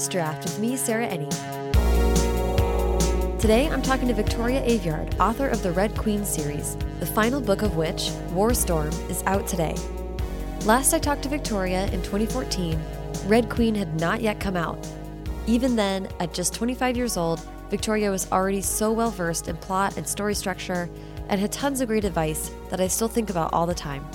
First Draft with me, Sarah Enni. Today, I'm talking to Victoria Aveyard, author of the Red Queen series, the final book of which, War Storm, is out today. Last I talked to Victoria in 2014, Red Queen had not yet come out. Even then, at just 25 years old, Victoria was already so well versed in plot and story structure and had tons of great advice that I still think about all the time.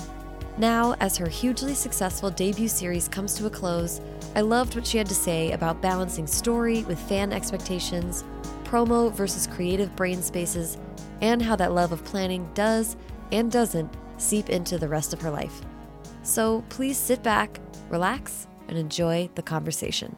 Now, as her hugely successful debut series comes to a close, I loved what she had to say about balancing story with fan expectations, promo versus creative brain spaces, and how that love of planning does and doesn't seep into the rest of her life. So please sit back, relax, and enjoy the conversation.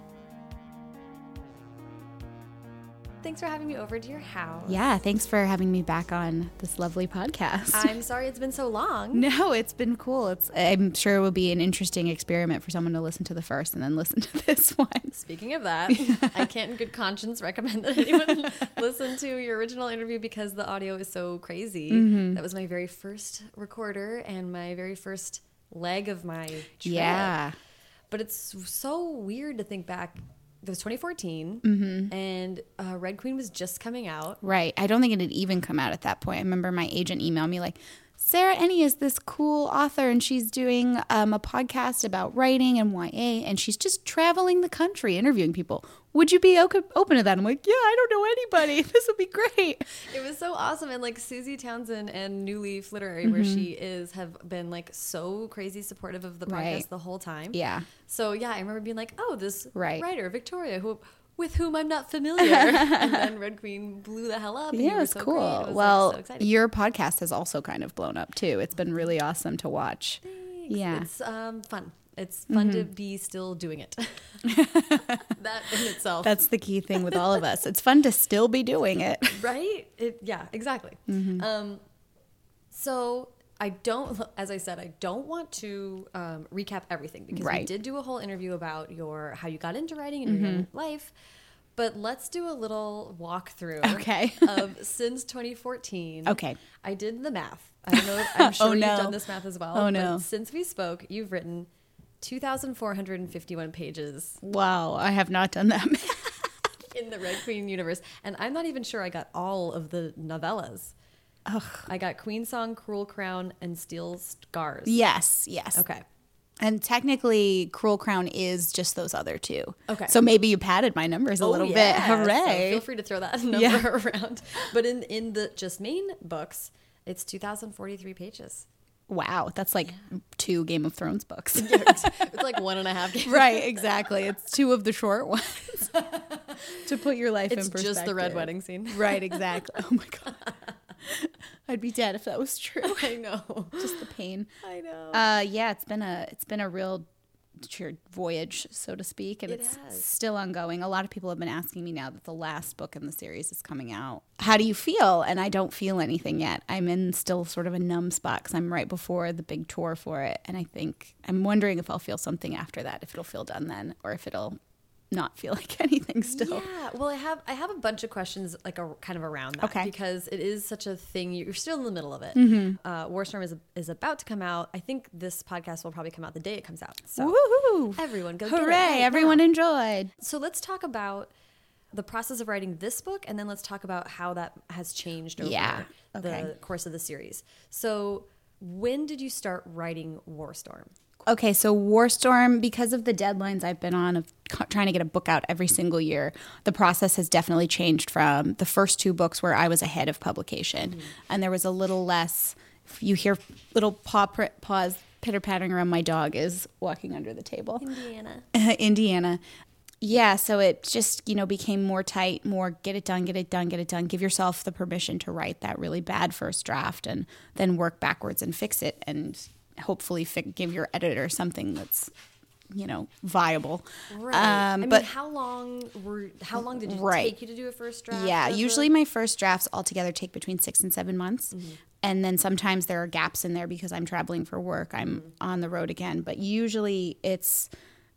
Thanks for having me over to your house. Yeah, thanks for having me back on this lovely podcast. I'm sorry it's been so long. no, it's been cool. It's I'm sure it will be an interesting experiment for someone to listen to the first and then listen to this one. Speaking of that, I can't in good conscience recommend that anyone listen to your original interview because the audio is so crazy. Mm-hmm. That was my very first recorder and my very first leg of my trip. Yeah. But it's so weird to think back. It was 2014, Mm-hmm. and uh, Red Queen was just coming out. Right. I don't think it had even come out at that point. I remember my agent emailed me like, Sarah Enni is this cool author and she's doing um, a podcast about writing and YA and she's just traveling the country interviewing people. Would you be open, open to that? I'm like, yeah, I don't know anybody. This would be great. It was so awesome, and like Suzie Townsend and New Leaf Literary, where she is, have been like so crazy supportive of the podcast Right. the whole time. Yeah. So yeah, I remember being like, "Oh, this Right. writer Victoria, who with whom I'm not familiar," and then Red Queen blew the hell up. Yeah, were it's so cool. It was, like, well, so your podcast has also kind of blown up too. It's been really awesome to watch. Thanks. Yeah. it's um, fun. It's fun to be still doing it. that in itself, That's the key thing with all of us. It's fun to still be doing it. right? It, yeah, exactly. Mm-hmm. Um, so I don't, as I said, I don't want to um, recap everything because we did do a whole interview about your how you got into writing and your life. But let's do a little walkthrough. Okay. of since 2014. Okay. I did the math. I know. I'm sure oh, no. you've done this math as well. Oh, but no. since we spoke, you've written 2,451 pages Wow, I have not done that. in the Red Queen universe, and I'm not even sure I got all of the novellas. Ugh. I got Queen Song, Cruel Crown, and Steel Scars. Yes, yes. Okay. And technically, Cruel Crown is just those other two. Okay. So maybe you padded my numbers a Oh, little yeah. bit. So Hooray. feel free to throw that number Yeah. around. But in in the just main books, it's 2,043 pages. wow, that's like two Game of Thrones books. it's, it's like one and a half. Games. right, exactly. It's two of the short ones to put your life It's in perspective. just the red wedding scene. Right, exactly. Oh my god. I'd be dead if that was true. I know. Just the pain. I know. Uh, yeah, it's been a it's been a real voyage, so to speak, and It it's has. still ongoing. A lot of people have been asking me now that the last book in the series is coming out. How do you feel? And I don't feel anything yet. I'm in still sort of a numb spot because I'm right before the big tour for it, and I think I'm wondering if I'll feel something after that, if it'll feel done then, or if it'll not feel like anything still. Yeah, well, I have I have a bunch of questions like a, kind of around that Okay. because it is such a thing. You're still in the middle of it. Mm-hmm. Uh, War Storm is is about to come out. I think this podcast will probably come out the day it comes out. So Woohoo! everyone go get it Hooray! right Everyone now. enjoyed. So let's talk about the process of writing this book, and then let's talk about how that has changed over Yeah, the course of the series. So when did you start writing War Storm? Okay, so War Storm, because of the deadlines I've been on of trying to get a book out every mm-hmm. single year, the process has definitely changed from the first two books where I was ahead of publication, mm-hmm. and there was a little less. You hear little paw pr- paws pitter pattering around. My dog is walking under the table. Indiana. Indiana. Yeah, so it just, you know, became more tight, more get it done, get it done, get it done. Give yourself the permission to write that really bad first draft and then work backwards and fix it and hopefully fi- give your editor something that's, you know, viable. Right. Um, I but mean, how long were how long did it Right. take you to do a first draft? yeah, the- usually my first drafts altogether take between six and seven months. Mm-hmm. And then sometimes there are gaps in there because I'm traveling for work. I'm Mm-hmm. on the road again. But usually it's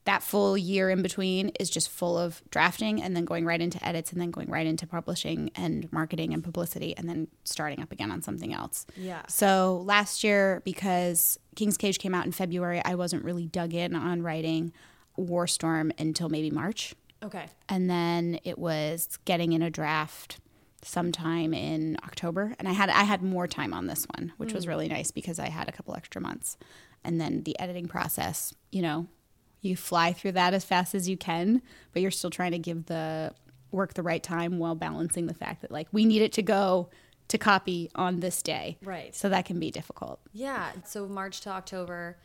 that full year in between is just full of drafting and then going right into edits and then going right into publishing and marketing and publicity and then starting up again on something else. Yeah. So last year, because King's Cage came out in February, I wasn't really dug in on writing War Storm until maybe March. Okay. and then it was getting in a draft sometime in October. And I had I had more time on this one, which was hmm. really nice because I had a couple extra months. And then the editing process, you know, you fly through that as fast as you can, but you're still trying to give the work the right time while balancing the fact that like we need it to go to copy on this day. Right. So that can be difficult. Yeah. So March to October.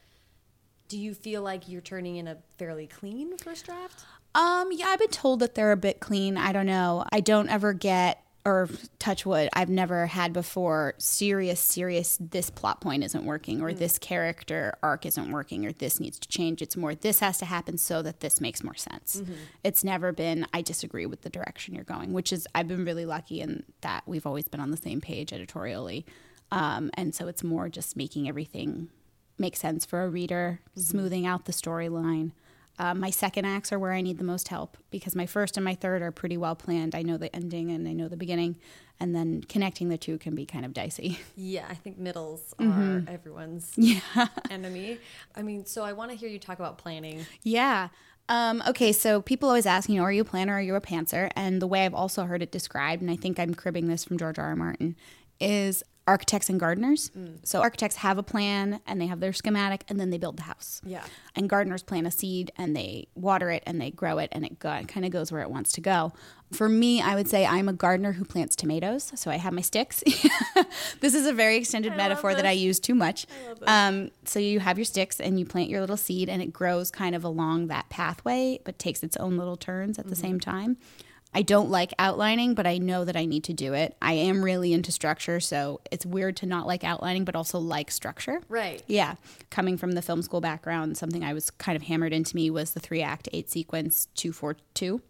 Do you feel like you're turning in a fairly clean first draft? Um, yeah, I've been told that they're a bit clean. I don't know. I don't ever get or touch wood. I've never had before serious, serious. This plot point isn't working, or mm. this character arc isn't working, or this needs to change. It's more this has to happen so that this makes more sense. Mm-hmm. It's never been. I disagree with the direction you're going, which is I've been really lucky in that we've always been on the same page editorially, um, and so it's more just making everything make sense for a reader, mm-hmm. smoothing out the storyline. Uh, my second acts are where I need the most help because my first and my third are pretty well planned. I know the ending and I know the beginning, and then connecting the two can be kind of dicey. Yeah, I think middles are everyone's enemy. I mean, so I want to hear you talk about planning. Yeah. Um, okay, so people always ask, you know, are you a planner or are you a pantser? And the way I've also heard it described, and I think I'm cribbing this from George R. R. Martin, is architects and gardeners. So architects have a plan and they have their schematic and then they build the house. Yeah. And gardeners plant a seed and they water it and they grow it and it go, kind of goes where it wants to go. For me, I would say I'm a gardener who plants tomatoes. So I have my sticks. this is a very extended metaphor that I use too much. Um, so you have your sticks and you plant your little seed and it grows kind of along that pathway, but takes its own little turns at the same time. I don't like outlining, but I know that I need to do it. I am really into structure, so it's weird to not like outlining, but also like structure. Right. Yeah. Coming from the film school background, something I was kind of hammered into me was the three act, eight sequence, two, four, two.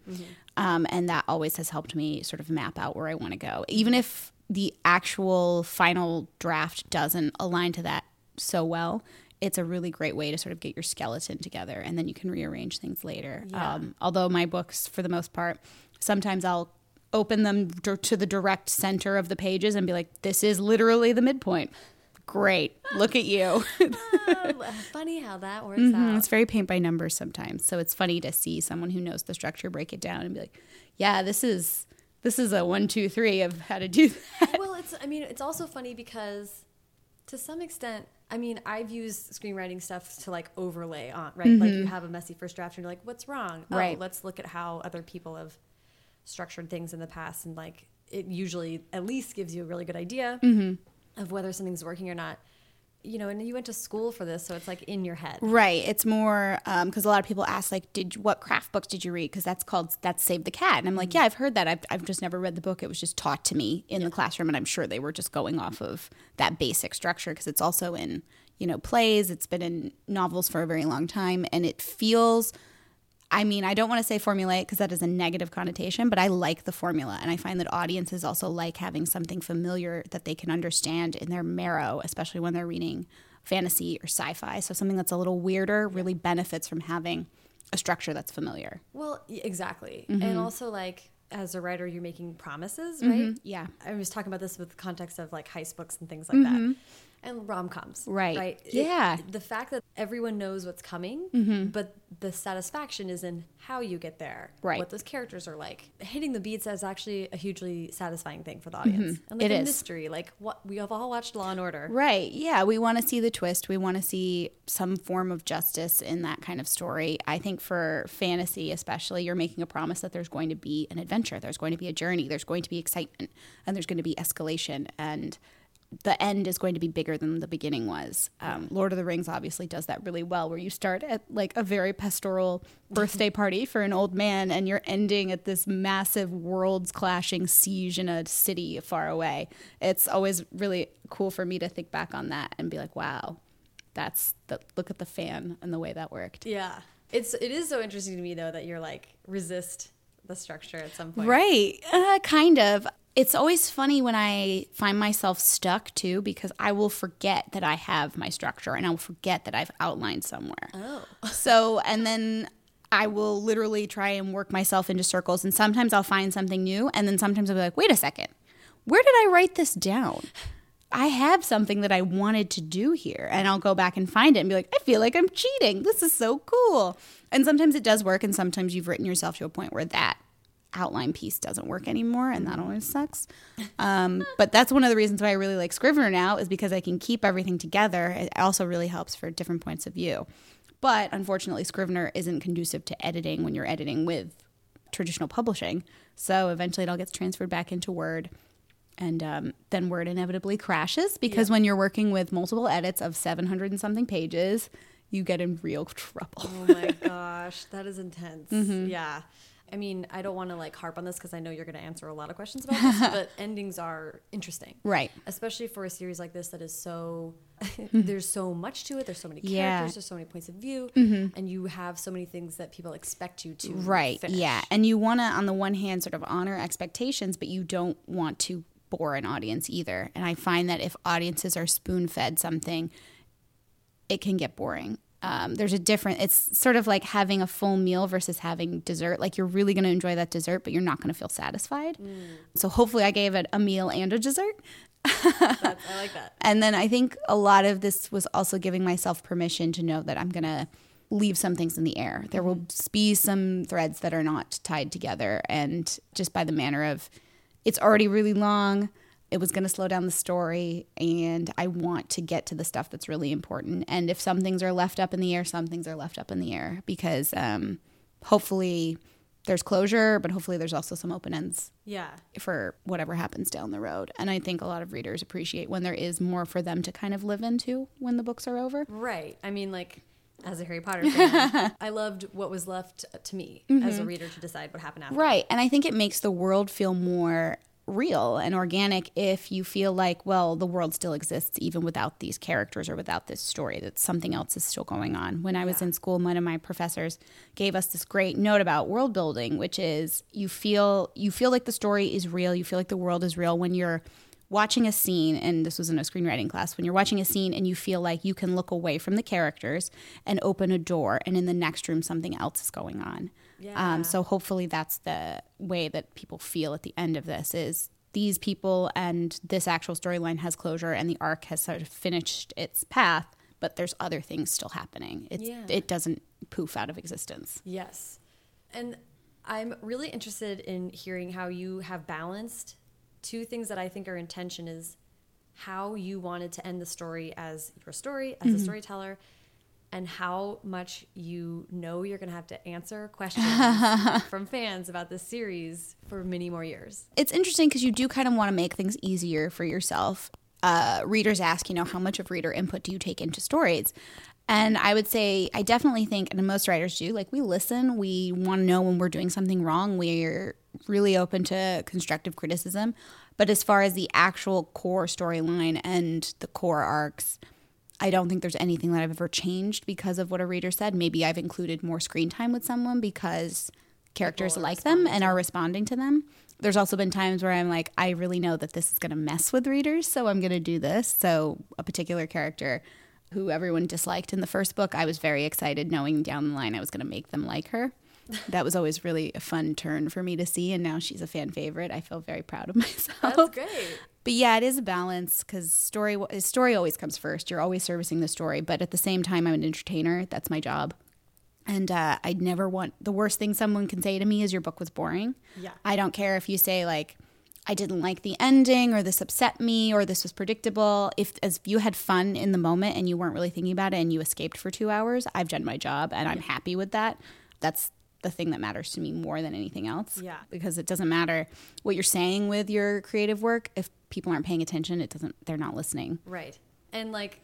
Um, and that always has helped me sort of map out where I want to go. Even if the actual final draft doesn't align to that so well, it's a really great way to sort of get your skeleton together and then you can rearrange things later. Um, although my books, for the most part, sometimes I'll open them to the direct center of the pages and be like, this is literally the midpoint. Great. Look at you. Funny how that works Mhm, out. It's very paint by numbers sometimes. So it's funny to see someone who knows the structure break it down and be like, yeah, this is this is a one, two, three of how to do that. well, it's I mean, it's also funny because to some extent, I mean, I've used screenwriting stuff to like overlay on, right? Like you have a messy first draft and you're like, what's wrong? Oh, Right. let's look at how other people have structured things in the past and like it usually at least gives you a really good idea mm-hmm. of whether something's working or not. You know, and you went to school for this, so it's like in your head. Right. It's more um, because a lot of people ask like, did what craft books did you read? Because that's called that's Save the Cat, and I'm like, mm-hmm. yeah, I've heard that. I've I've just never read the book. It was just taught to me in the classroom, and I'm sure they were just going off of that basic structure because it's also in you know plays. It's been in novels for a very long time, and it feels. I mean, I don't want to say formulaic because that is a negative connotation, but I like the formula. And I find that audiences also like having something familiar that they can understand in their marrow, especially when they're reading fantasy or sci fi. So something that's a little weirder really benefits from having a structure that's familiar. Well, exactly. Mm-hmm. And also, like, as a writer, you're making promises, right? Yeah. I was talking about this with the context of like heist books and things like that. And rom coms. Mm-hmm. Right. Right. It- Yeah. the fact that everyone knows what's coming, but the satisfaction is in how you get there. Right. What those characters are like. Hitting the beats is actually a hugely satisfying thing for the audience. And like Mm-hmm. It a is. mystery. Like what we have all watched Law and Order. Right. Yeah. We want to see the twist. We want to see some form of justice in that kind of story. I think for fantasy, especially, you're making a promise that there's going to be an adventure, there's going to be a journey, there's going to be excitement, and there's going to be escalation. And the end is going to be bigger than the beginning was. Um, Lord of the Rings obviously does that really well, where you start at like a very pastoral birthday party for an old man, and you're ending at this massive worlds clashing siege in a city far away. It's always really cool for me to think back on that and be like, wow, that's the look at the fan and the way that worked. Yeah. It's it is so interesting to me though that you're like resist the structure at some point. Right. Uh, kind of. It's always funny when I find myself stuck too, because I will forget that I have my structure and I will forget that I've outlined somewhere. Oh. So, and then I will literally try and work myself into circles. And sometimes I'll find something new. And then sometimes I'll be like, wait a second, where did I write this down? I have something that I wanted to do here. And I'll go back and find it and be like, I feel like I'm cheating. This is so cool. And sometimes it does work. And sometimes you've written yourself to a point where that outline piece doesn't work anymore. And that always sucks. Um, but that's one of the reasons why I really like Scrivener now is because I can keep everything together. It also really helps for different points of view. But unfortunately, Scrivener isn't conducive to editing when you're editing with traditional publishing. So eventually it all gets transferred back into Word. And um, then Word inevitably crashes because when you're working with multiple edits of 700 and something pages, you get in real trouble. Oh my gosh, that is intense. Mm-hmm. Yeah. I mean, I don't want to like harp on this because I know you're going to answer a lot of questions about this, but endings are interesting. Right. Especially for a series like this that is so, mm-hmm. there's so much to it. There's so many characters, Yeah. there's so many points of view, mm-hmm. and you have so many things that people expect you to. Right. finish. Yeah. And you want to, on the one hand, sort of honor expectations, but you don't want to bore an audience either. And I find that if audiences are spoon fed something, it can get boring. Um, there's a different, it's sort of like having a full meal versus having dessert. Like you're really going to enjoy that dessert, but you're not going to feel satisfied. So hopefully I gave it a meal and a dessert. I like that. And then I think a lot of this was also giving myself permission to know that I'm going to leave some things in the air. There will be some threads that are not tied together. And just by the manner of it's already really long, it was going to slow down the story. And I want to get to the stuff that's really important. And if some things are left up in the air, some things are left up in the air because um, hopefully there's closure, but hopefully there's also some open ends Yeah. for whatever happens down the road. And I think a lot of readers appreciate when there is more for them to kind of live into when the books are over. Right. I mean, like, as a Harry Potter fan, I loved what was left to me as a mm-hmm. reader to decide what happened after. Right. And I think it makes the world feel more real and organic if you feel like, well, the world still exists even without these characters or without this story, that something else is still going on. When I was in school, one of my professors gave us this great note about world building, which is you feel you feel like the story is real, you feel like the world is real when you're watching a scene and this was in a screenwriting class when you're watching a scene and you feel like you can look away from the characters and open a door and in the next room something else is going on Yeah. um, so hopefully that's the way that people feel at the end of this is these people and this actual storyline has closure and the arc has sort of finished its path but there's other things still happening it's, Yeah. it doesn't poof out of existence Yes. And I'm really interested in hearing how you have balanced two things that I think are intention is how you wanted to end the story as your story, as a storyteller, and how much you know you're going to have to answer questions from fans about this series for many more years. it's interesting because you do kind of want to make things easier for yourself. Uh, readers ask, you know, how much of reader input do you take into stories? And I would say, I definitely think, and most writers do, like we listen, we want to know when we're doing something wrong. We're really open to constructive criticism. But as far as the actual core storyline and the core arcs, I don't think there's anything that I've ever changed because of what a reader said. Maybe I've included more screen time with someone because characters People like them and are responding to them. There's also been times where I'm like, I really know that this is going to mess with readers, so I'm going to do this. So, a particular character who everyone disliked in the first book, I was very excited knowing down the line I was going to make them like her. That was always really a fun turn for me to see, and now she's a fan favorite. I feel very proud of myself. That's great. But yeah, it is a balance because story story always comes first. You're always servicing the story, but at the same time, I'm an entertainer. That's my job, and uh, I'd never want the worst thing someone can say to me is your book was boring. Yeah. I don't care if you say like I didn't like the ending or this upset me or this was predictable. If as if you had fun in the moment and you weren't really thinking about it and you escaped for two hours, I've done my job and I'm happy with that. That's the thing that matters to me more than anything else. Yeah. Because it doesn't matter what you're saying with your creative work. If people aren't paying attention, it doesn't they're not listening. Right. And like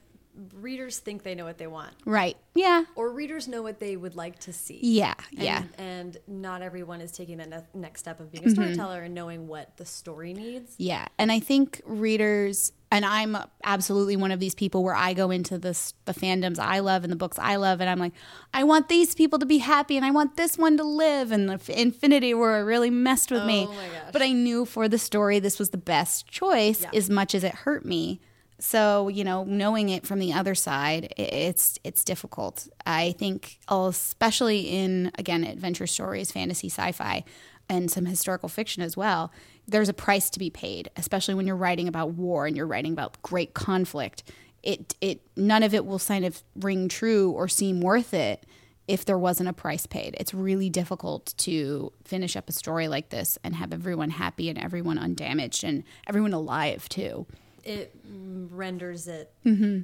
readers think they know what they want, Right. Yeah. or readers know what they would like to see. Yeah. And, Yeah. And not everyone is taking that ne- next step of Mm-hmm. being a storyteller and knowing what the story needs. Yeah. And I think readers and I'm absolutely one of these people where I go into this the fandoms I love and the books I love and I'm like I want these people to be happy and I want this one to live and the Infinity War really messed with me. Oh my gosh. But I knew for the story this was the best choice Yeah. as much as it hurt me. So, you know, knowing it from the other side, it's it's difficult. I think especially in again adventure stories, fantasy, sci-fi, and some historical fiction as well, there's a price to be paid, especially when you're writing about war and you're writing about great conflict. It it none of it will kind of ring true or seem worth it if there wasn't a price paid. It's really difficult to finish up a story like this and have everyone happy and everyone undamaged and everyone alive too. It renders it mm-hmm.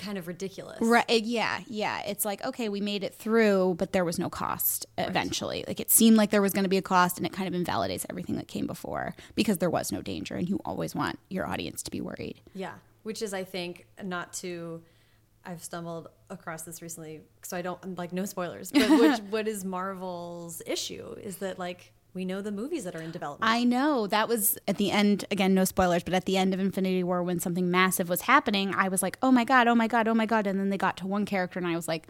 kind of ridiculous. Right. Yeah. Yeah. It's like, okay, we made it through, but there was no cost eventually. Like it seemed like there was going to be a cost and it kind of invalidates everything that came before because there was no danger and you always want your audience to be worried. Yeah, which is, I think, not to. I've stumbled across this recently, so I don't like no spoilers. But which, what is Marvel's issue is that like we know the movies that are in development. I know that was at the end, again, no spoilers, but at the end of Infinity War when something massive was happening, I was like, oh my God, oh my God, oh my God. And then they got to one character and I was like,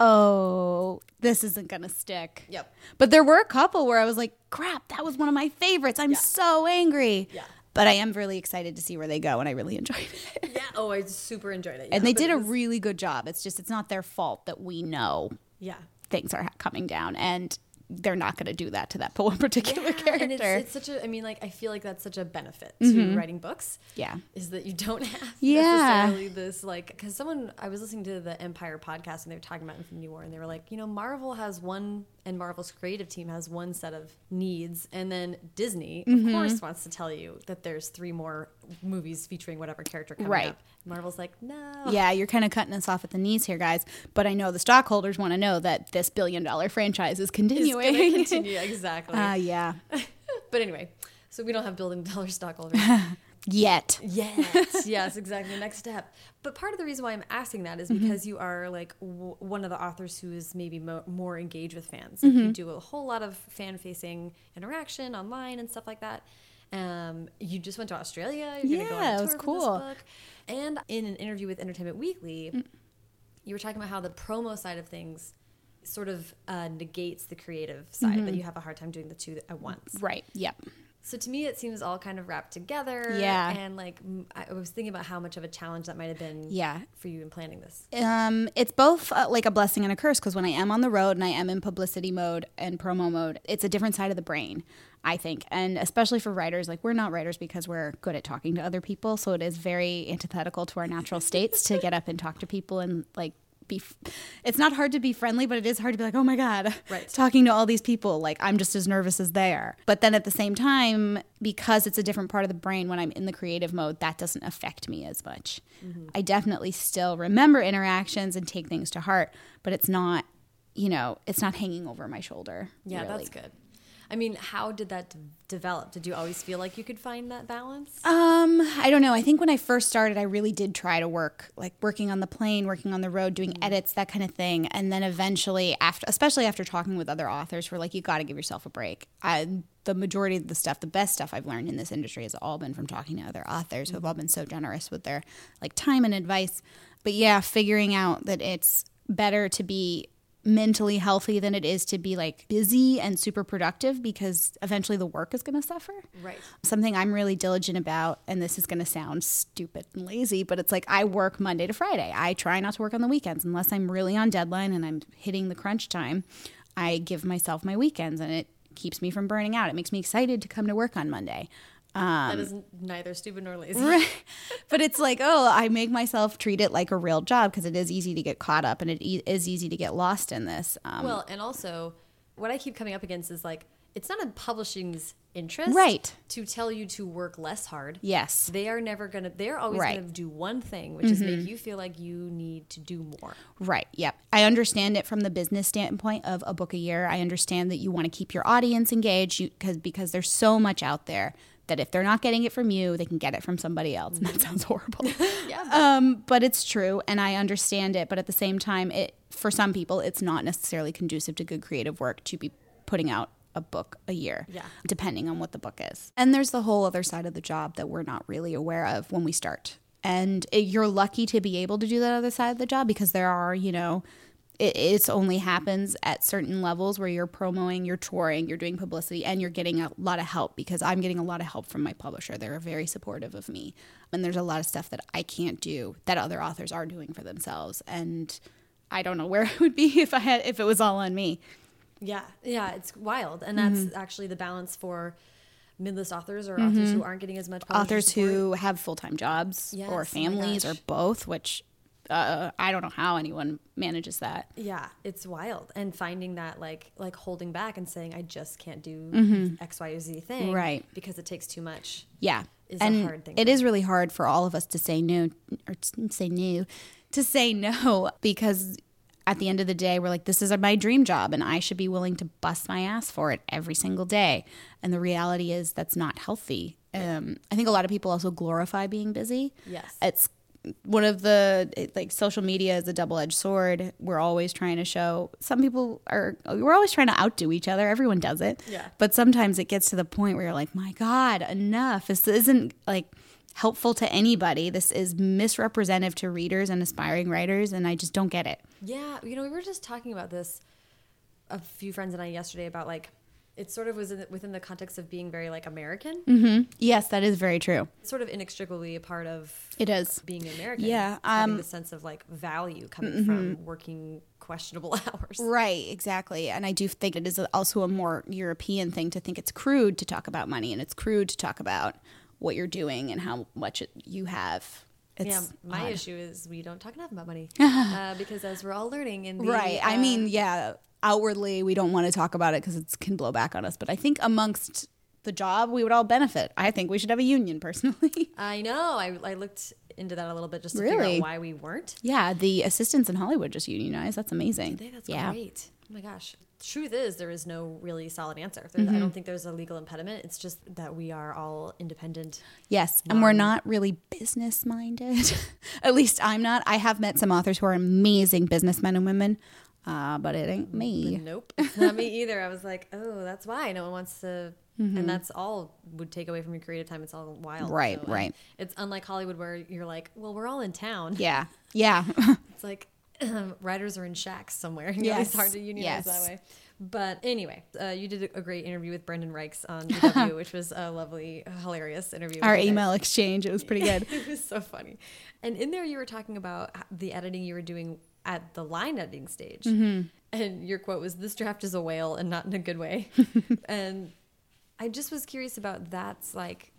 oh, this isn't going to stick. Yep. But there were a couple where I was like, crap, that was one of my favorites. I'm so angry. Yeah. But I am really excited to see where they go and I really enjoyed it. yeah. Oh, I super enjoyed it. and they but did a really good job. It's just, it's not their fault that we know yeah. things are coming down. And they're not going to do that to that one particular character. And it's, it's such a. I mean, like I feel like that's such a benefit to writing books. yeah. is that you don't have Yeah. necessarily this like because someone I was listening to the Empire podcast and they were talking about Infinity War and they were like, you know, Marvel has one and Marvel's creative team has one set of needs and then Disney of Mm-hmm. course wants to tell you that there's three more movies featuring whatever character coming Right. up. Marvel's like, no. yeah, you're kind of cutting us off at the knees here, guys. But I know the stockholders want to know that this billion dollar franchise is continuing. gonna continue exactly. uh, yeah. but anyway, so we don't have billion dollar stockholders. Yet. Yes, yes, exactly. Next step. But part of the reason why I'm asking that is because you are like w- one of the authors who is maybe mo- more engaged with fans. Like You do a whole lot of fan facing interaction online and stuff like that. Um, you just went to Australia. You're gonna go on Yeah, it was cool. And in an interview with Entertainment Weekly, you were talking about how the promo side of things sort of uh, negates the creative side. That you have a hard time doing the two at once. Right. Yep. So to me, it seems all kind of wrapped together. Yeah. And like, I was thinking about how much of a challenge that might have been Yeah. for you in planning this. Um, it's both uh, like a blessing and a curse because when I am on the road and I am in publicity mode and promo mode, it's a different side of the brain, I think. And especially for writers, like we're not writers because we're good at talking to other people. So it is very antithetical to our natural states to get up and talk to people and like be. f- It's not hard to be friendly, but it is hard to be like, oh my God, Right. talking to all these people. Like I'm just as nervous as they are. But then at the same time, because it's a different part of the brain when I'm in the creative mode, that doesn't affect me as much. Mm-hmm. I definitely still remember interactions and take things to heart, but it's not, you know, it's not hanging over my shoulder. Yeah, really. that's good. I mean, how did that d- develop? Did you always feel like you could find that balance? Um, I don't know. I think when I first started, I really did try to work, like working on the plane, working on the road, doing edits, that kind of thing. And then eventually, after, especially after talking with other authors, were like, you got to give yourself a break. I, the majority of the stuff, the best stuff I've learned in this industry has all been from talking to other authors who have all been so generous with their like time and advice. But yeah, figuring out that it's better to be mentally healthy than it is to be like busy and super productive because eventually the work is going to suffer. Right. Something I'm really diligent about, and this is going to sound stupid and lazy, but it's like I work Monday to Friday. I try not to work on the weekends unless I'm really on deadline and I'm hitting the crunch time. I give myself my weekends and it keeps me from burning out. It makes me excited to come to work on Monday. That is neither stupid nor lazy. Um, Right. but it's like, oh, I make myself treat it like a real job because it is easy to get caught up and it e- is easy to get lost in this. Um, Well, and also, what I keep coming up against is like, it's not in publishing's interest Right. to tell you to work less hard. yes. They are never going to, they're always Right. going to do one thing, which is make you feel like you need to do more. Right. Yep. I understand it from the business standpoint of a book a year. I understand that you want to keep your audience engaged because because there's so much out there that if they're not getting it from you, they can get it from somebody else. And that sounds horrible. Yeah. um, but it's true, and I understand it. But at the same time, it for some people, it's not necessarily conducive to good creative work to be putting out a book a year, Yeah. depending on what the book is. And there's the whole other side of the job that we're not really aware of when we start. And it, you're lucky to be able to do that other side of the job because there are, you know, it it's only happens at certain levels where you're promoting, you're touring, you're doing publicity, and you're getting a lot of help because I'm getting a lot of help from my publisher. They're very supportive of me. And there's a lot of stuff that I can't do that other authors are doing for themselves. And I don't know where I would be if I had if it was all on me. Yeah, yeah, it's wild, and that's Mm-hmm. actually the balance for mid-list authors or authors who aren't getting as much Mm-hmm. Authors support. who have full time jobs Yes, or oh families or both, which uh, I don't know how anyone manages that. Yeah, it's wild. And finding that like like holding back and saying I just can't do X, Y, or Z thing. Right. Because it takes too much. Yeah. is a and hard thing It is really hard for all of us to say no or to say no, to say no because at the end of the day, we're like, this is my dream job and I should be willing to bust my ass for it every single day. And the reality is that's not healthy. Um, I think a lot of people also glorify being busy. Yes. It's one of the it- like social media is a double-edged sword. We're always trying to show some people are we're always trying to outdo each other. Everyone does it. Yeah. but sometimes it gets to the point where you're like my god enough. This isn't like helpful to anybody. This is misrepresentative to readers and aspiring writers and i just don't get it. Yeah, you know, we were just talking about this, a few friends and I yesterday about like, it sort of was in, within the context of being very like American, Mm -hmm. yes that is very true It's sort of inextricably a part of it is being American. Yeah, having um, the sense of like value coming from working questionable hours. Right, exactly. And I do think it is also a more European thing to think it's crude to talk about money and it's crude to talk about what you're doing and how much it, you have. It's yeah, my odd. issue is we don't talk enough about money uh, because as we're all learning in the Right. I uh, mean, yeah, outwardly we don't want to talk about it because it can blow back on us. But I think amongst the job, we would all benefit. I think we should have a union personally. I know. I, I looked into that a little bit just to figure Really? out why we weren't. yeah, the assistants in Hollywood just unionized. That's amazing. Think that's yeah. great. Oh my gosh. Truth is, there is no really solid answer. Mm-hmm. I don't think there's a legal impediment. It's just that we are all independent. Yes, and we're not really business minded. At least I'm not. I have met some authors who are amazing businessmen and women, uh, but it ain't me. Nope, not me either. I was like, oh, that's why no one wants to. Mm-hmm. And that's all would take away from your creative time. It's all wild. Right, and right. It's unlike Hollywood where you're like, well, we're all in town. Yeah, yeah. It's like writers are in shacks somewhere. You know, it's Yes, hard to unionize yes. that way. But anyway, uh, you did a great interview with Brendan Reichs on GW, which was a lovely, hilarious interview. Our with you guys. email exchange, it was pretty good. it was so funny. And in there, you were talking about the editing you were doing at the line editing stage. Mm-hmm. And your quote was, This draft is a whale and not in a good way. and I just was curious about that's like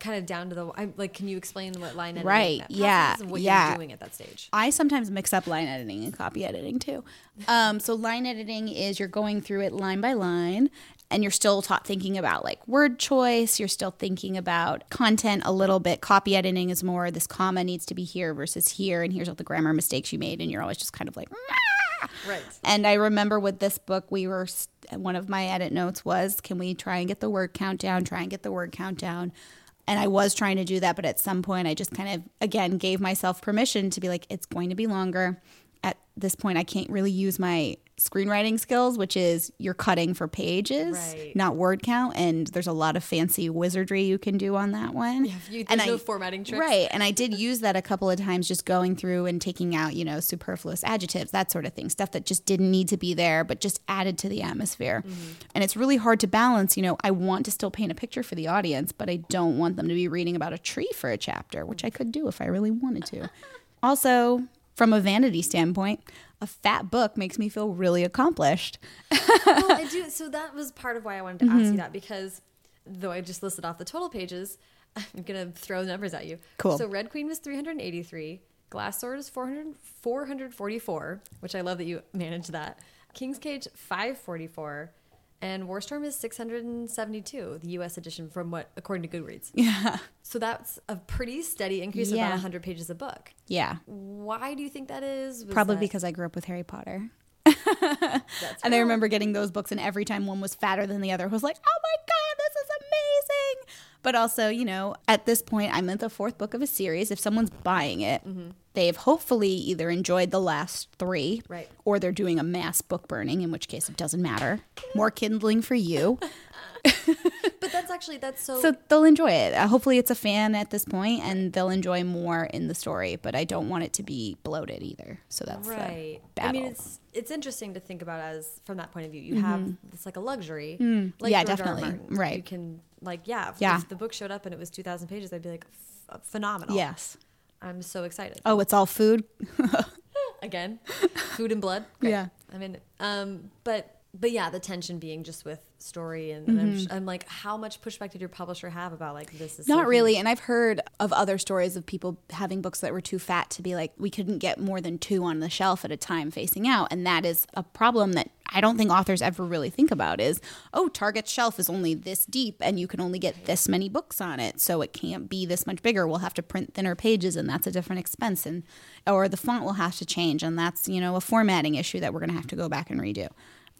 kind of down to the, I, like, can you explain what line editing Right, yeah, what yeah. you're doing at that stage? I sometimes mix up line editing and copy editing too. Um, so line editing is you're going through it line by line, and you're still taught thinking about like word choice. You're still thinking about content a little bit. Copy editing is more this comma needs to be here versus here, and here's all the grammar mistakes you made, and you're always just kind of like. "Ah." Right. And I remember with this book, we were one of my edit notes was, "Can we try and get the word count down? Try and get the word count down." And I was trying to do that, but at some point, I just kind of again gave myself permission to be like, "It's going to be longer." This point, I can't really use my screenwriting skills, which is you're cutting for pages, Right. not word count. And there's a lot of fancy wizardry you can do on that one. Yeah, you, and there's no I- formatting tricks. Right. And I did use that a couple of times, just going through and taking out, you know, superfluous adjectives, that sort of thing, stuff that just didn't need to be there, but just added to the atmosphere. Mm-hmm. And it's really hard to balance. You know, I want to still paint a picture for the audience, but I don't want them to be reading about a tree for a chapter, which I could do if I really wanted to. Also, from a vanity standpoint, a fat book makes me feel really accomplished. well, I do. So that was part of why I wanted to ask mm-hmm. you that because though I just listed off the total pages, I'm gonna throw numbers at you. Cool. So Red Queen was 383. Glass Sword is 400, 444, which I love that you managed that. King's Cage 544, and War Storm is 672, the U.S. edition from what according to Goodreads. Yeah. So that's a pretty steady increase of Yeah. about 100 pages a book. Yeah. Why do you think that is? Was Probably that- because I grew up with Harry Potter. that's And I remember getting those books, and every time one was fatter than the other, I was like, oh my God, this is amazing. But also, you know, at this point, I'm at the fourth book of a series. If someone's buying it, mm-hmm. they've hopefully either enjoyed the last three, Right. or they're doing a mass book burning, in which case it doesn't matter. More kindling for you. That's actually that's so So they'll enjoy it. Uh, hopefully, it's a fan at this point, and they'll enjoy more in the story. But I don't want it to be bloated either. So that's right i mean it's it's interesting to think about as from that point of view you have it's like a luxury like Mm-hmm. Mm. Yeah, George definitely. Right. you can like yeah if, Yeah. if the book showed up and it was 2000 pages i'd be like phenomenal yes. i'm so excited Oh, it's all food. again food and blood Great. Yeah. i mean um but but yeah, the tension being just with story and, and I'm, mm-hmm. I'm like, how much pushback did your publisher have about like this is Not really. And I've heard of other stories of people having books that were too fat to be like, we couldn't get more than two on the shelf at a time facing out. And that is a problem that I don't think authors ever really think about is, oh, Target's shelf is only this deep and you can only get this many books on it. So it can't be this much bigger. We'll have to print thinner pages and that's a different expense. And, or the font will have to change. And that's, you know, a formatting issue that we're going to have to go back and redo.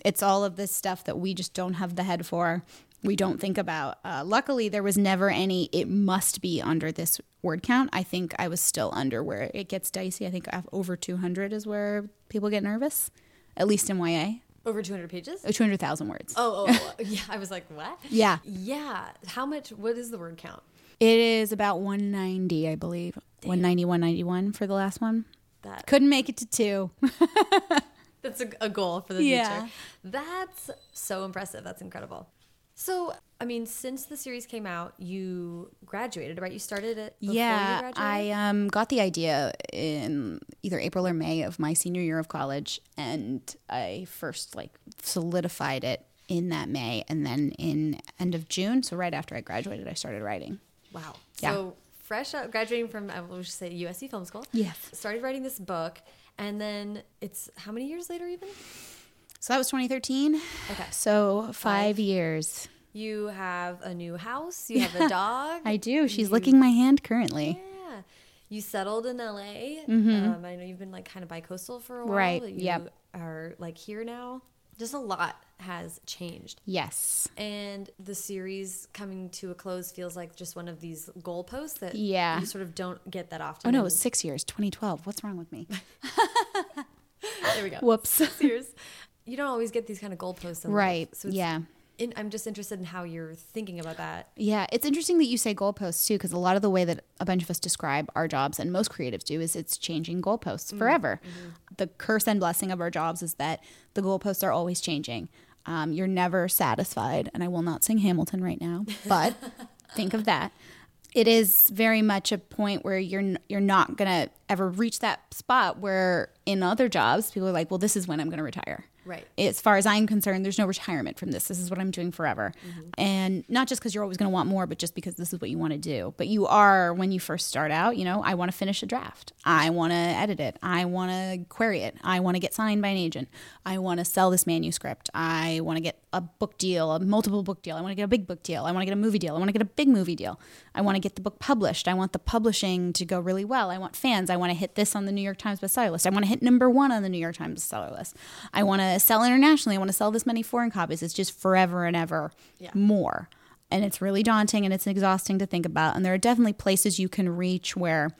It's all of this stuff that we just don't have the head for. We don't think about. Uh, luckily, there was never any, it must be under this word count. I think I was still under where it gets dicey. I think over 200 is where people get nervous, at least in YA. over 200 pages. Oh, 200,000 words. Oh, oh, oh, yeah. I was like, what? Yeah. Yeah. How much? What is the word count? It is about 190, I believe. 190, 191 for the last one. That Couldn't make it to two. that's a, a goal for the Yeah. future. That's so impressive. That's incredible. So, I mean, since the series came out, you graduated, right? You started it before you yeah. I um, got the idea in either April or May of my senior year of college, and I first like solidified it in that May, and then in end of June, so right after I graduated, I started writing. Wow. Yeah. So fresh out graduating from I will just say USC Film School. Yes. Started writing this book, and then it's how many years later even? So that was 2013. Okay. So five, years. You have a new house. You have a dog. I do. She's licking my hand currently. Yeah. You settled in LA. Um, I know you've been like kind of bi-coastal for a while. Right, but You yep. are like here now. Just a lot has changed. Yes. And the series coming to a close feels like just one of these goalposts that Yeah. you sort of don't get that often. Oh no, it was six years. 2012. What's wrong with me? there we go. Whoops. Six years. You don't always get these kind of goalposts. In life. Right. So it's, yeah. In, I'm just interested in how you're thinking about that. Yeah, it's interesting that you say goalposts too, because a lot of the way that a bunch of us describe our jobs, and most creatives do, is it's changing goalposts forever. The curse and blessing of our jobs is that the goalposts are always changing. Um, you're never satisfied, and I will not sing Hamilton right now, but think of that. It is very much a point where you're you're not gonna ever reach that spot where in other jobs people are like, well, this is when I'm gonna retire Right. as far as I'm concerned, there's no retirement from this. This is what I'm doing forever. And not just because you're always going to want more, but just because this is what you want to do. But you are, when you first start out, you know, I want to finish a draft. I want to edit it. I want to query it. I want to get signed by an agent. I want to sell this manuscript. I want to get a book deal, a multiple book deal. I want to get a big book deal. I want to get a movie deal. I want to get a big movie deal. I want to get the book published. I want the publishing to go really well. I want fans. I want to hit this on the New York Times bestseller list. I want to hit number one on the New York Times bestseller list. I want to sell internationally. I want to sell this many foreign copies. It's just forever and ever Yeah. more. And it's really daunting and it's exhausting to think about. And there are definitely places you can reach where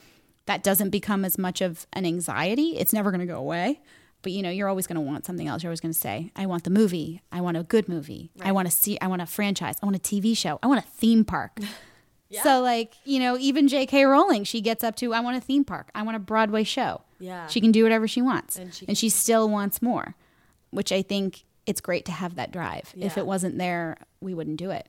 that doesn't become as much of an anxiety. It's never going to go away. But you know, you're always going to want something else. You're always going to say, "I want the movie. I want a good movie. I want to see. I want a franchise. I want a TV show. I want a theme park." So, like you know, even J.K. Rowling, she gets up to, "I want a theme park. I want a Broadway show." Yeah. she can do whatever she wants, And and she she, still wants more, which I think it's great to have that drive. If it wasn't there, we wouldn't do it.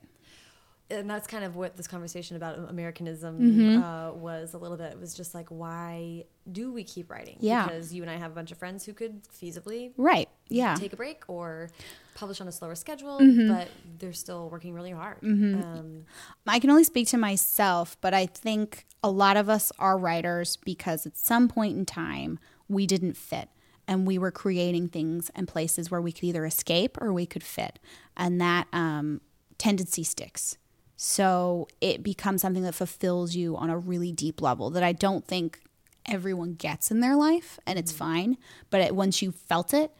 and that's kind of what this conversation about Americanism Mm-hmm. uh, was a little bit. It was just like, why do we keep writing? Yeah. Because you and I have a bunch of friends who could feasibly Right? Yeah. take a break or publish on a slower schedule, Mm-hmm. but they're still working really hard. Um, I can only speak to myself, but I think a lot of us are writers because at some point in time we didn't fit and we were creating things and places where we could either escape or we could fit. And that um, tendency sticks. So it becomes something that fulfills you on a really deep level that I don't think everyone gets in their life, and it's fine. But it, once you felt it,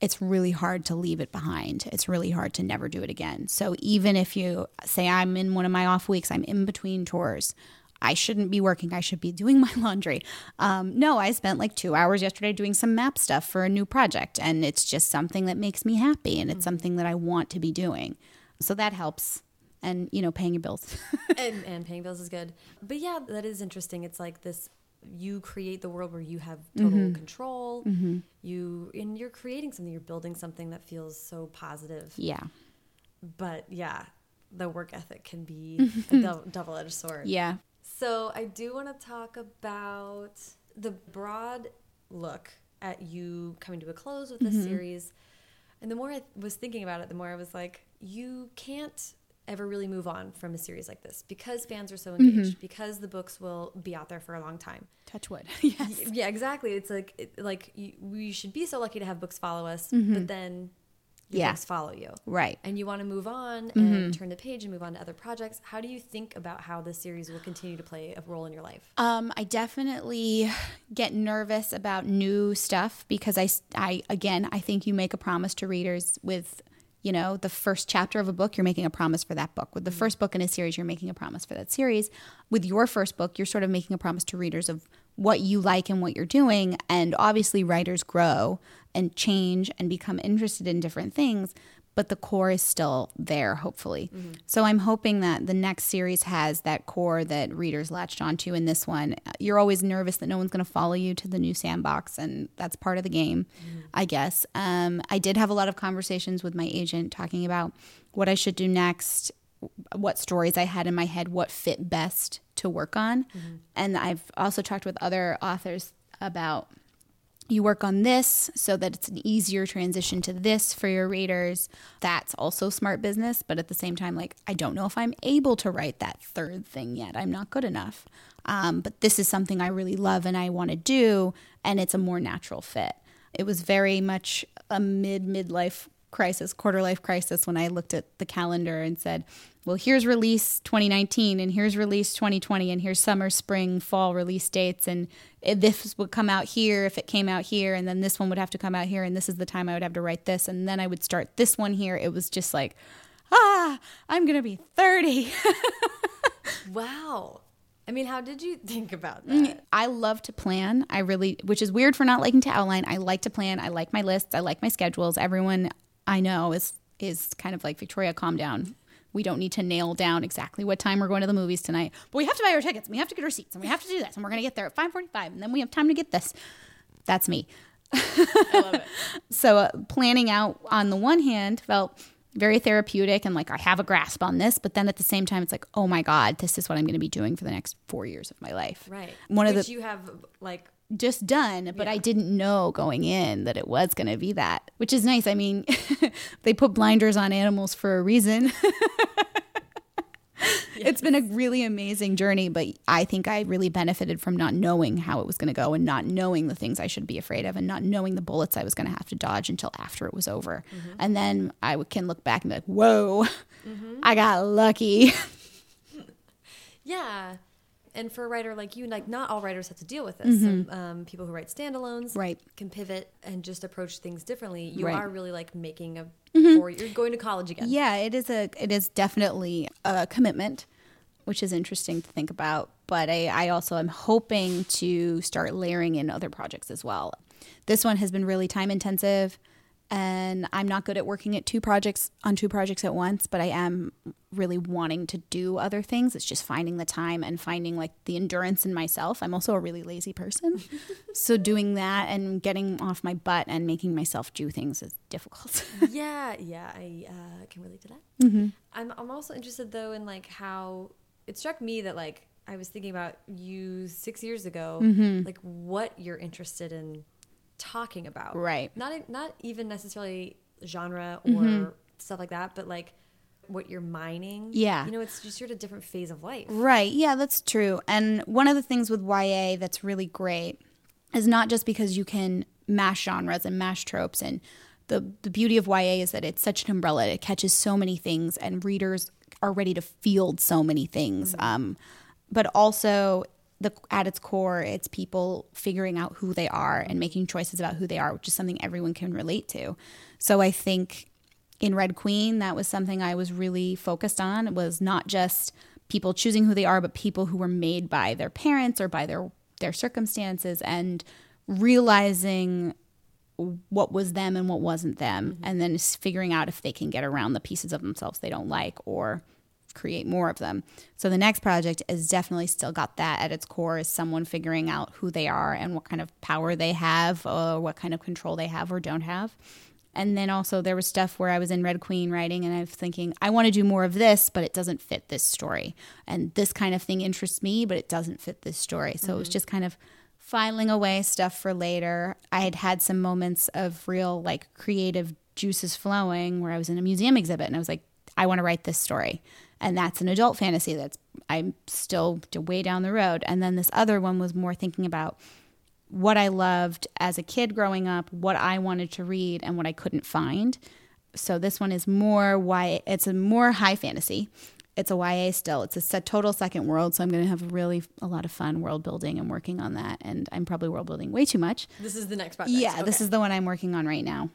it's really hard to leave it behind. It's really hard to never do it again. So even if you say I'm in one of my off weeks, I'm in between tours. I shouldn't be working. I should be doing my laundry. Um, no, I spent like two hours yesterday doing some map stuff for a new project, and it's just something that makes me happy, and it's something that I want to be doing. So that helps, and you know, paying your bills. and, and paying bills is good. But yeah, that is interesting. It's like this you create the world where you have total Mm-hmm. control. You and you're creating something, you're building something that feels so positive. yeah, But yeah, the work ethic can be a double-edged sword. yeah, So I do want to talk about the broad look at you coming to a close with this series. And the more I was thinking about it, the more I was like, you can't ever really move on from a series like this because fans are so engaged, Mm-hmm. because the books will be out there for a long time. Touch wood. yes. Yeah, exactly. It's like it, like you, we should be so lucky to have books follow us, Mm-hmm. but then Yeah. books follow you. Right. And you want to move on Mm-hmm. and turn the page and move on to other projects. How do you think about how this series will continue to play a role in your life? Um, I definitely get nervous about new stuff because I, I, again, I think you make a promise to readers with, you know, the first chapter of a book, you're making a promise for that book. With the first book in a series, you're making a promise for that series. With your first book, you're sort of making a promise to readers of what you like and what you're doing. And obviously, writers grow and change and become interested in different things but the core is still there, hopefully. So I'm hoping that the next series has that core that readers latched onto in this one. You're always nervous that no one's going to follow you to the new sandbox, and that's part of the game, I guess. Um, I did have a lot of conversations with my agent talking about what I should do next, what stories I had in my head, what fit best to work on. And I've also talked with other authors about you work on this so that it's an easier transition to this for your readers. That's also smart business, but at the same time, like, I don't know if I'm able to write that third thing yet. I'm not good enough. Um, but this is something I really love and I want to do, and it's a more natural fit. It was very much a mid midlife crisis, quarter life crisis when I looked at the calendar and said, well, here's release 2019 and here's release 2020 and here's summer, spring, fall release dates. And this would come out here if it came out here. And then this one would have to come out here. And this is the time I would have to write this. And then I would start this one here. It was just like, ah, I'm going to be 30. Wow. I mean, how did you think about that? I love to plan. I really, which is weird for not liking to outline. I like to plan. I like my lists. I like my schedules. Everyone I know is is kind of like Victoria, calm down. We don't need to nail down exactly what time we're going to the movies tonight, but we have to buy our tickets. And we have to get our seats, and we have to do this, and we're going to get there at five forty-five, and then we have time to get this. That's me. I love it. So uh, planning out on the one hand felt very therapeutic and like I have a grasp on this, but then at the same time it's like, oh my god, this is what I'm going to be doing for the next four years of my life. Right. One of Which the you have like just done, but I didn't know going in that it was going to be that, which is nice. I mean, they put blinders on animals for a reason. It's been a really amazing journey, but I think I really benefited from not knowing how it was going to go and not knowing the things I should be afraid of and not knowing the bullets I was going to have to dodge until after it was over. Mm-hmm. And then I can look back and be like, whoa, mm-hmm. I got lucky. Yeah. And for a writer like you, like not all writers have to deal with this. Some, um, people who write standalones. Right. can pivot and just approach things differently. You Right. Are really like making a four. You're going to college again. Yeah, it is a it is definitely a commitment, which is interesting to think about. But I, I also am hoping to start layering in other projects as well. This one has been really time intensive, and I'm not good at working at two projects on two projects at once. But I am really wanting to do other things. It's just finding the time and finding like the endurance in myself. I'm also a really lazy person, so doing that and getting off my butt and making myself do things is difficult. yeah, yeah, I uh, can relate to that. Mm-hmm. I'm I'm also interested though in like how it struck me that like I was thinking about you six years ago, Mm-hmm. like what you're interested in talking about, Right. Not not even necessarily genre or stuff like that, but like what you're mining. Yeah. you know, it's just you're at a different phase of life. Right. Yeah, that's true. And one of the things with YA that's really great is not just because you can mash genres and mash tropes and the the beauty of YA is that it's such an umbrella. It catches so many things and readers are ready to field so many things. Um, but also the at its core, it's people figuring out who they are and making choices about who they are, which is something everyone can relate to. So I think in Red Queen, that was something I was really focused on. It was not just people choosing who they are, but people who were made by their parents or by their their circumstances and realizing what was them and what wasn't them mm-hmm. and then figuring out if they can get around the pieces of themselves they don't like or create more of them. So the next project is definitely still got that at its core is someone figuring out who they are and what kind of power they have or what kind of control they have or don't have. And then also there was stuff where I was in Red Queen writing and I was thinking, I want to do more of this, but it doesn't fit this story. And this kind of thing interests me, but it doesn't fit this story. So it was mm-hmm. just kind of filing away stuff for later. I had had some moments of real like creative juices flowing where I was in a museum exhibit and I was like, I want to write this story. And that's an adult fantasy that's I'm still way down the road. And then this other one was more thinking about what I loved as a kid growing up, what I wanted to read, and what I couldn't find. So this one is more why it's a more high fantasy. It's a YA still. It's a total second world, so I'm going to have really a lot of fun world building and working on that. And I'm probably world building way too much. This is the next project. Yeah, Okay. this is the one I'm working on right now.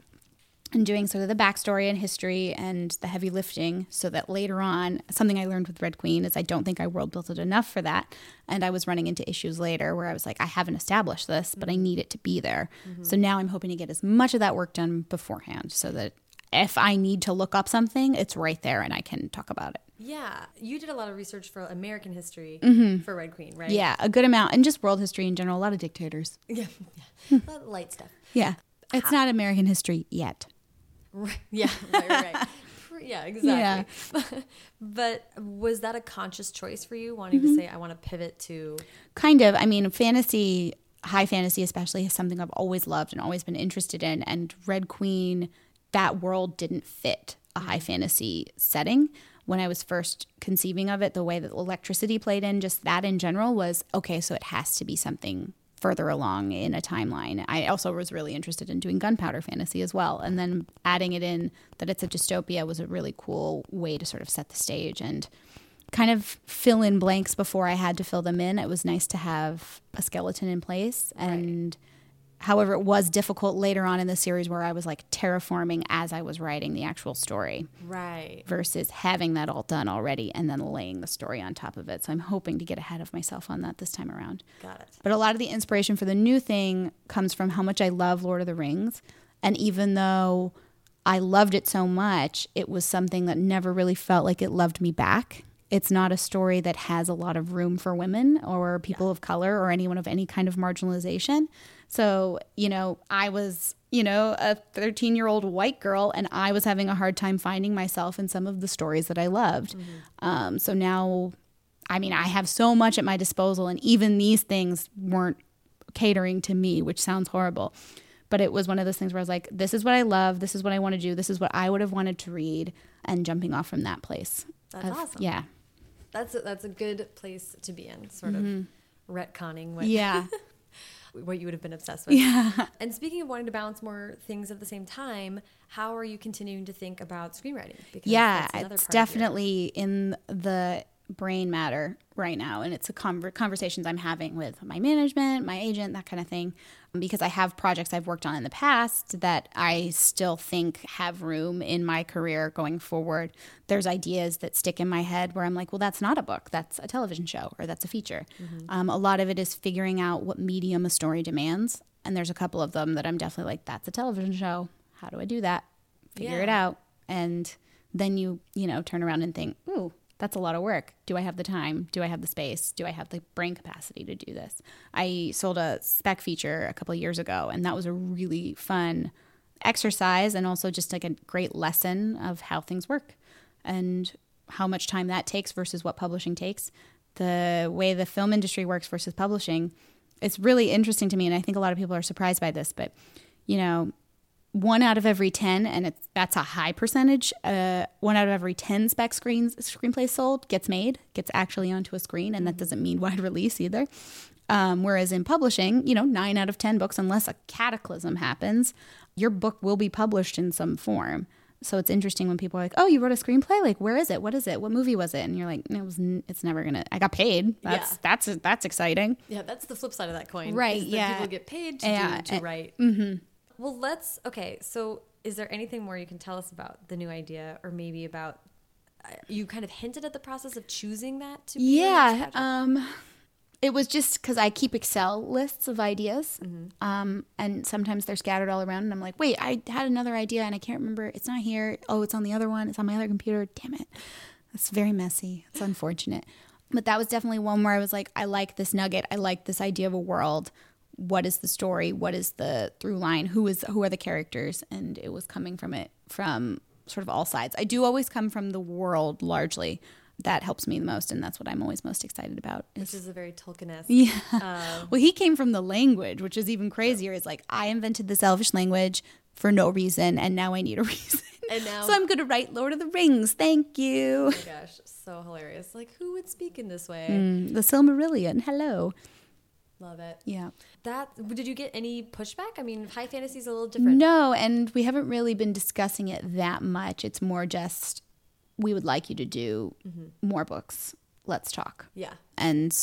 And doing sort of the backstory and history and the heavy lifting so that later on, something I learned with Red Queen is I don't think I world built it enough for that. And I was running into issues later where I was like, I haven't established this, but I Mm-hmm. need it to be there. So now I'm hoping to get as much of that work done beforehand so that if I need to look up something, it's right there and I can talk about it. Yeah, you did a lot of research for American history for Red Queen, right? Mm-hmm. Yeah, a good amount. And just world history in general, a lot of dictators. yeah, yeah. A lot of light stuff. Yeah. It's not American history yet. Right. Yeah, right, right. yeah, exactly. but was that a conscious choice for you, wanting Mm-hmm. to say, I want to pivot to? Kind of. I mean, fantasy, high fantasy especially, is something I've always loved and always been interested in. And Red Queen, that world didn't fit a high fantasy setting. When I was first conceiving of it, the way that electricity played in, just that in general was okay, so it has to be something further along in a timeline. I also was really interested in doing gunpowder fantasy as well. And then adding it in that it's a dystopia was a really cool way to sort of set the stage and kind of fill in blanks before I had to fill them in. It was nice to have a skeleton in place. And however, it was difficult later on in the series where I was like terraforming as I was writing the actual story Right. versus having that all done already and then laying the story on top of it. So I'm hoping to get ahead of myself on that this time around. Got it. But a lot of the inspiration for the new thing comes from how much I love Lord of the Rings. And even though I loved it so much, it was something that never really felt like it loved me back. It's not a story that has a lot of room for women or people of color or anyone of any kind of marginalization. So, you know, I was, you know, a 13 year old white girl and I was having a hard time finding myself in some of the stories that I loved. Um, so now I mean, I have so much at my disposal, and even these things weren't catering to me, which sounds horrible. But it was one of those things where I was like, this is what I love. This is what I want to do. This is what I would have wanted to read, and jumping off from that place. That's of- awesome. Yeah. That's a, that's a good place to be in, sort of retconning what Mm-hmm. Yeah. what you would have been obsessed with. Yeah. And speaking of wanting to balance more things at the same time, how are you continuing to think about screenwriting? Because yeah, that's it's part of your- definitely in the brain matter right now, and it's a conver- conversations I'm having with my management, my agent, that kind of thing, because I have projects I've worked on in the past that I still think have room in my career going forward. There's ideas that stick in my head where I'm like, well, that's not a book, that's a television show, or that's a feature. Um, a lot of it is figuring out what medium a story demands, and there's a couple of them that I'm definitely like, that's a television show. How do I do that? Figure it out and then you you know turn around and think ooh that's a lot of work. Do i have the time? Do i have the space? Do i have the brain capacity to do this? I sold a spec feature a couple years ago and that was a really fun exercise and also just like a great lesson of how things work and how much time that takes versus what publishing takes. The way the film industry works versus publishing it's really interesting to me and i think a lot of people are surprised by this but you know one out of every 10 and it's that's a high percentage uh, one out of every 10 spec screens screenplays sold gets made gets actually onto a screen and that doesn't mean wide release either um, whereas in publishing you know 9 out of 10 books unless a cataclysm happens your book will be published in some form so it's interesting when people are like oh you wrote a screenplay like where is it what is it what movie was it and you're like it was n- it's never gonna i got paid that's Yeah. that's that's exciting Yeah, that's the flip side of that coin. Right, yeah. People get paid to, Yeah, do, to write. Mm-hmm. Well, let's. Okay, so is there anything more you can tell us about the new idea, or maybe about? Uh, you kind of hinted at the process of choosing that to. Be Yeah. Um, it was just because I keep Excel lists of ideas, um, and sometimes they're scattered all around, and I'm like, wait, I had another idea and I can't remember. It's not here. Oh, it's on the other one. It's on my other computer. Damn it. That's very messy. It's unfortunate. But that was definitely one where I was like, I like this nugget. I like this idea of a world. What is the story? What is the through line? Who is who are the characters? And it was coming from it from sort of all sides. I do always come from the world largely. That helps me the most, and that's what I'm always most excited about. Is which is a very Tolkien-esque. yeah. well, he came from the language, which is even crazier. Is like I invented this Elvish language for no reason, and now I need a reason. And now- so I'm going to write Lord of the Rings. Thank you. Oh my gosh, so hilarious. Like, who would speak in this way? Mm, the Silmarillion. Hello. Love it. Yeah. That did you get any pushback? I mean, high fantasy is a little different. No, and we haven't really been discussing it that much. It's more just we would like you to do more books. Let's talk. Yeah. And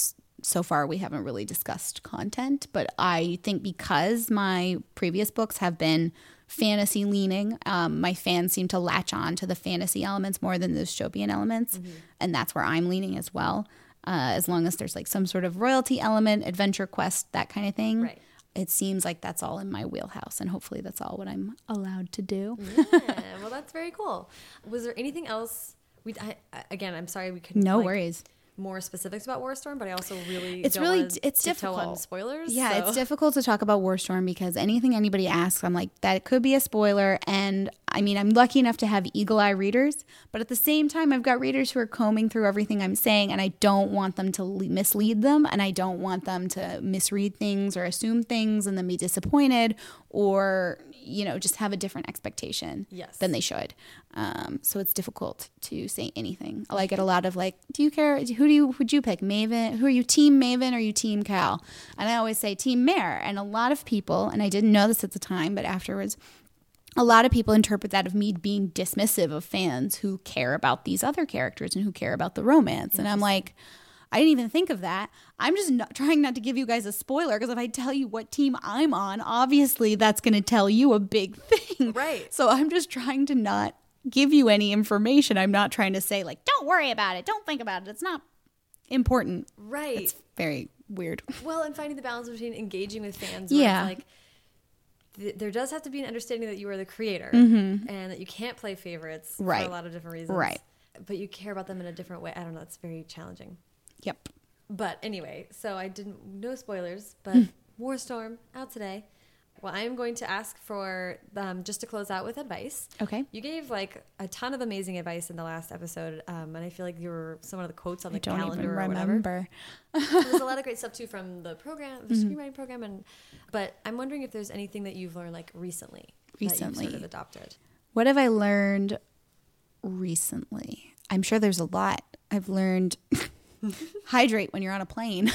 so far, we haven't really discussed content, but I think because my previous books have been fantasy leaning, um, my fans seem to latch on to the fantasy elements more than the dystopian elements. And that's where I'm leaning as well. Uh, as long as there's like some sort of royalty element, adventure quest, that kind of thing. Right. It seems like that's all in my wheelhouse, and hopefully that's all what I'm allowed to do. yeah. Well, that's very cool. Was there anything else? We I, again, I'm sorry we couldn't. No like, worries. More specifics about War Storm, but I also really It's don't really it's tiptoe on difficult. spoilers. Yeah, so- it's difficult to talk about War Storm because anything anybody asks, I'm like, that could be a spoiler. And I mean, I'm lucky enough to have eagle eye readers, but at the same time, I've got readers who are combing through everything I'm saying, and I don't want them to le- mislead them, and I don't want them to misread things or assume things and then be disappointed or, you know, just have a different expectation Yes. than they should. Um, so it's difficult to say anything. I get a lot of like, do you care? Who do you would you pick? Maven? Who are you? Team Maven or you Team Cal? And I always say Team Mare. And a lot of people, and I didn't know this at the time, but afterwards, a lot of people interpret that of me being dismissive of fans who care about these other characters and who care about the romance. And I'm like, I didn't even think of that. I'm just not, trying not to give you guys a spoiler because if I tell you what team I'm on, obviously that's going to tell you a big thing. Right. So I'm just trying to not give you any information. I'm not trying to say, like, don't worry about it. Don't think about it. It's not important. right. It's very weird. Well, and finding the balance between engaging with fans. Yeah. Like th- there does have to be an understanding that you are the creator and that you can't play favorites. Right. for a lot of different reasons. Right. But you care about them in a different way. I don't know. It's very challenging. Yep. But anyway, so I didn't no spoilers, but Hmm. War Storm out today. Well, I am going to ask for um, just to close out with advice. Okay. You gave like a ton of amazing advice in the last episode, um, and I feel like you were some of the quotes on the I don't calendar even or whatever. remember. There's a lot of great stuff too from the program, the Mm-hmm. screenwriting program, and but I'm wondering if there's anything that you've learned like recently, that you've Recently. sort of adopted. What have I learned recently? I'm sure there's a lot. I've learned hydrate when you're on a plane.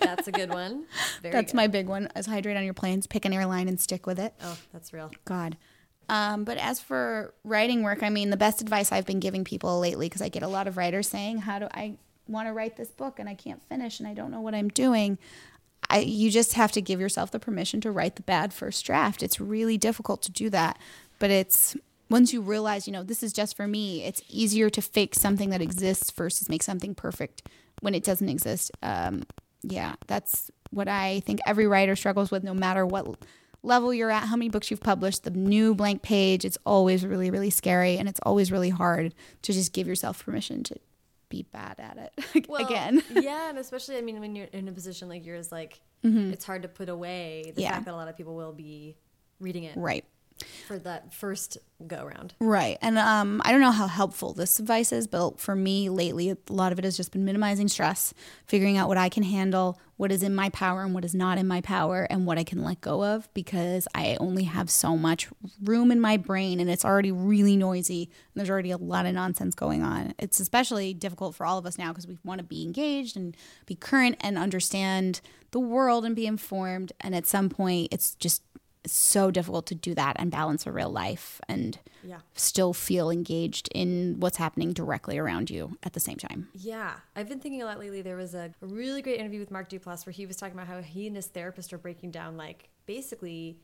That's a good one. Very That's good. my big one. Is hydrate on your planes. Pick an airline and stick with it. Oh, that's real. God. Um, but as for writing work, I mean, the best advice I've been giving people lately, because I get a lot of writers saying, "How do I want to write this book and I can't finish and I don't know what I'm doing." I, you just have to give yourself the permission to write the bad first draft. It's really difficult to do that, but it's once you realize, you know, this is just for me. It's easier to fake something that exists versus make something perfect when it doesn't exist. Um, yeah, that's what I think every writer struggles with, no matter what level you're at, how many books you've published, the new blank page. It's always really, really scary, and it's always really hard to just give yourself permission to be bad at it Well, again. yeah, and especially I mean when you're in a position like yours, like it's hard to put away the. Yeah. fact that a lot of people will be reading it Right. For that first go round. Right. And um, I don't know how helpful this advice is, but for me lately, a lot of it has just been minimizing stress, figuring out what I can handle, what is in my power and what is not in my power, and what I can let go of because I only have so much room in my brain and it's already really noisy. And there's already a lot of nonsense going on. It's especially difficult for all of us now because we want to be engaged and be current and understand the world and be informed. And at some point, it's just so difficult to do that and balance a real life and Yeah. still feel engaged in what's happening directly around you at the same time. Yeah, I've been thinking a lot lately. There was a, a really great interview with Mark Duplass where he was talking about how he and his therapist are breaking down, like, basically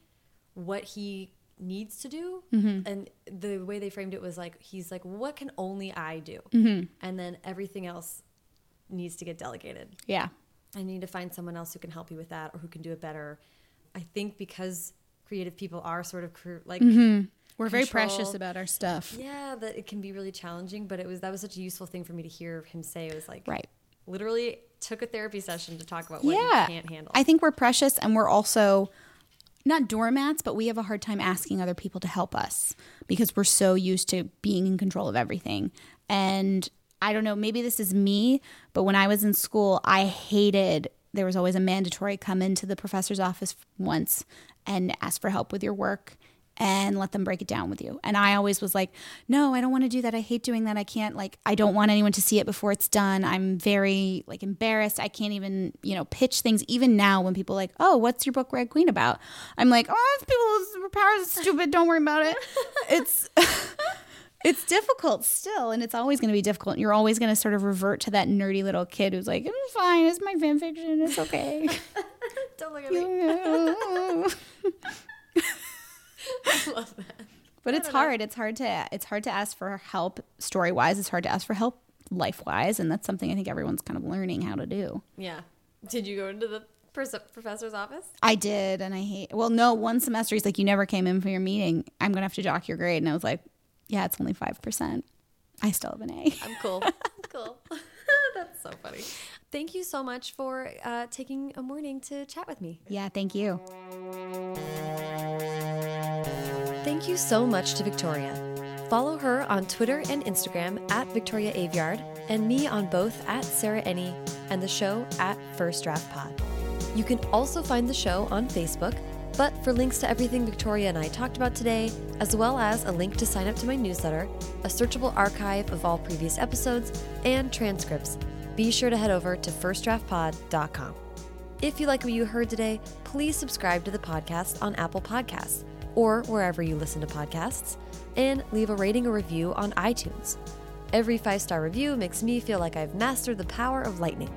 what he needs to do. Mm-hmm. And the way they framed it was like, he's like, what can only I do? Mm-hmm. And then everything else needs to get delegated. Yeah. I need to find someone else who can help you with that or who can do it better. I think because creative people are sort of cr- like mm-hmm. We're very precious about our stuff. yeah, that it can be really challenging. But it was that was such a useful thing for me to hear him say. It was like Right. literally took a therapy session to talk about what yeah. you can't handle. I think we're precious and we're also not doormats, but we have a hard time asking other people to help us because we're so used to being in control of everything. And I don't know, maybe this is me, but when I was in school, I hated there was always a mandatory come into the professor's office once and ask for help with your work. and let them break it down with you. And I always was like, no, I don't want to do that. I hate doing that. I can't like I don't want anyone to see it before it's done. I'm very like embarrassed. I can't even, you know, pitch things even now when people are like, "Oh, what's your book Red Queen about?" I'm like, "Oh, people's superpowers is stupid. Don't worry about it." It's it's difficult still and it's always going to be difficult. And You're always going to sort of revert to that nerdy little kid who's like, "It's fine. It's my fan fiction. It's okay." Don't look at me. I love that. But it's hard. It's hard to it's hard to ask for help story wise. It's hard to ask for help life wise, and that's something I think everyone's kind of learning how to do. Yeah. Did you go into the professor's office? I did, and I hate. Well, no, one semester he's like, "You never came in for your meeting. I'm gonna have to dock your grade," and I was like, "Yeah, it's only five percent. I still have an A." I'm cool. cool. That's so funny. Thank you so much for uh, taking a morning to chat with me. yeah, thank you. Thank you so much to Victoria. Follow her on Twitter and Instagram at Victoria Aveyard, and me on both at Sarah Enni and the show at First Draft Pod. You can also find the show on Facebook, but for links to everything Victoria and I talked about today, as well as a link to sign up to my newsletter, a searchable archive of all previous episodes, and transcripts, be sure to head over to firstdraftpod.com. If you like what you heard today, please subscribe to the podcast on Apple Podcasts or wherever you listen to podcasts, and leave a rating or review on iTunes. Every five star review makes me feel like I've mastered the power of lightning.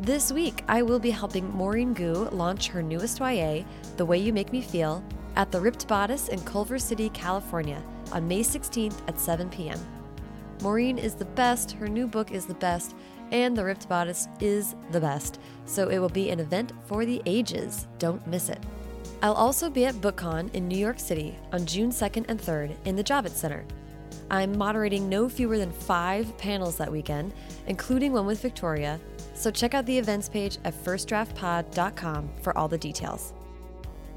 This week, I will be helping Maurene Goo launch her newest YA, The Way You Make Me Feel, at the Ripped Bodice in Culver City, California, on May 16th at 7 p.m. Maurene is the best, her new book is the best, and The Ripped Bodice is the best, so it will be an event for the ages. Don't miss it. I'll also be at BookCon in New York City on June 2nd and 3rd in the Javits Center. I'm moderating no fewer than five panels that weekend, including one with Victoria, so check out the events page at firstdraftpod.com for all the details.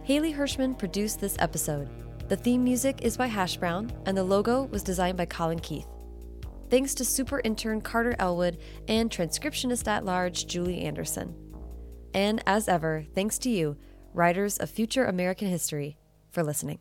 Haley Hirschman produced this episode. The theme music is by Hash Brown, and the logo was designed by Colin Keith. Thanks to super intern Carter Elwood and transcriptionist at large Julie Anderson. And as ever, thanks to you, writers of future American history, for listening.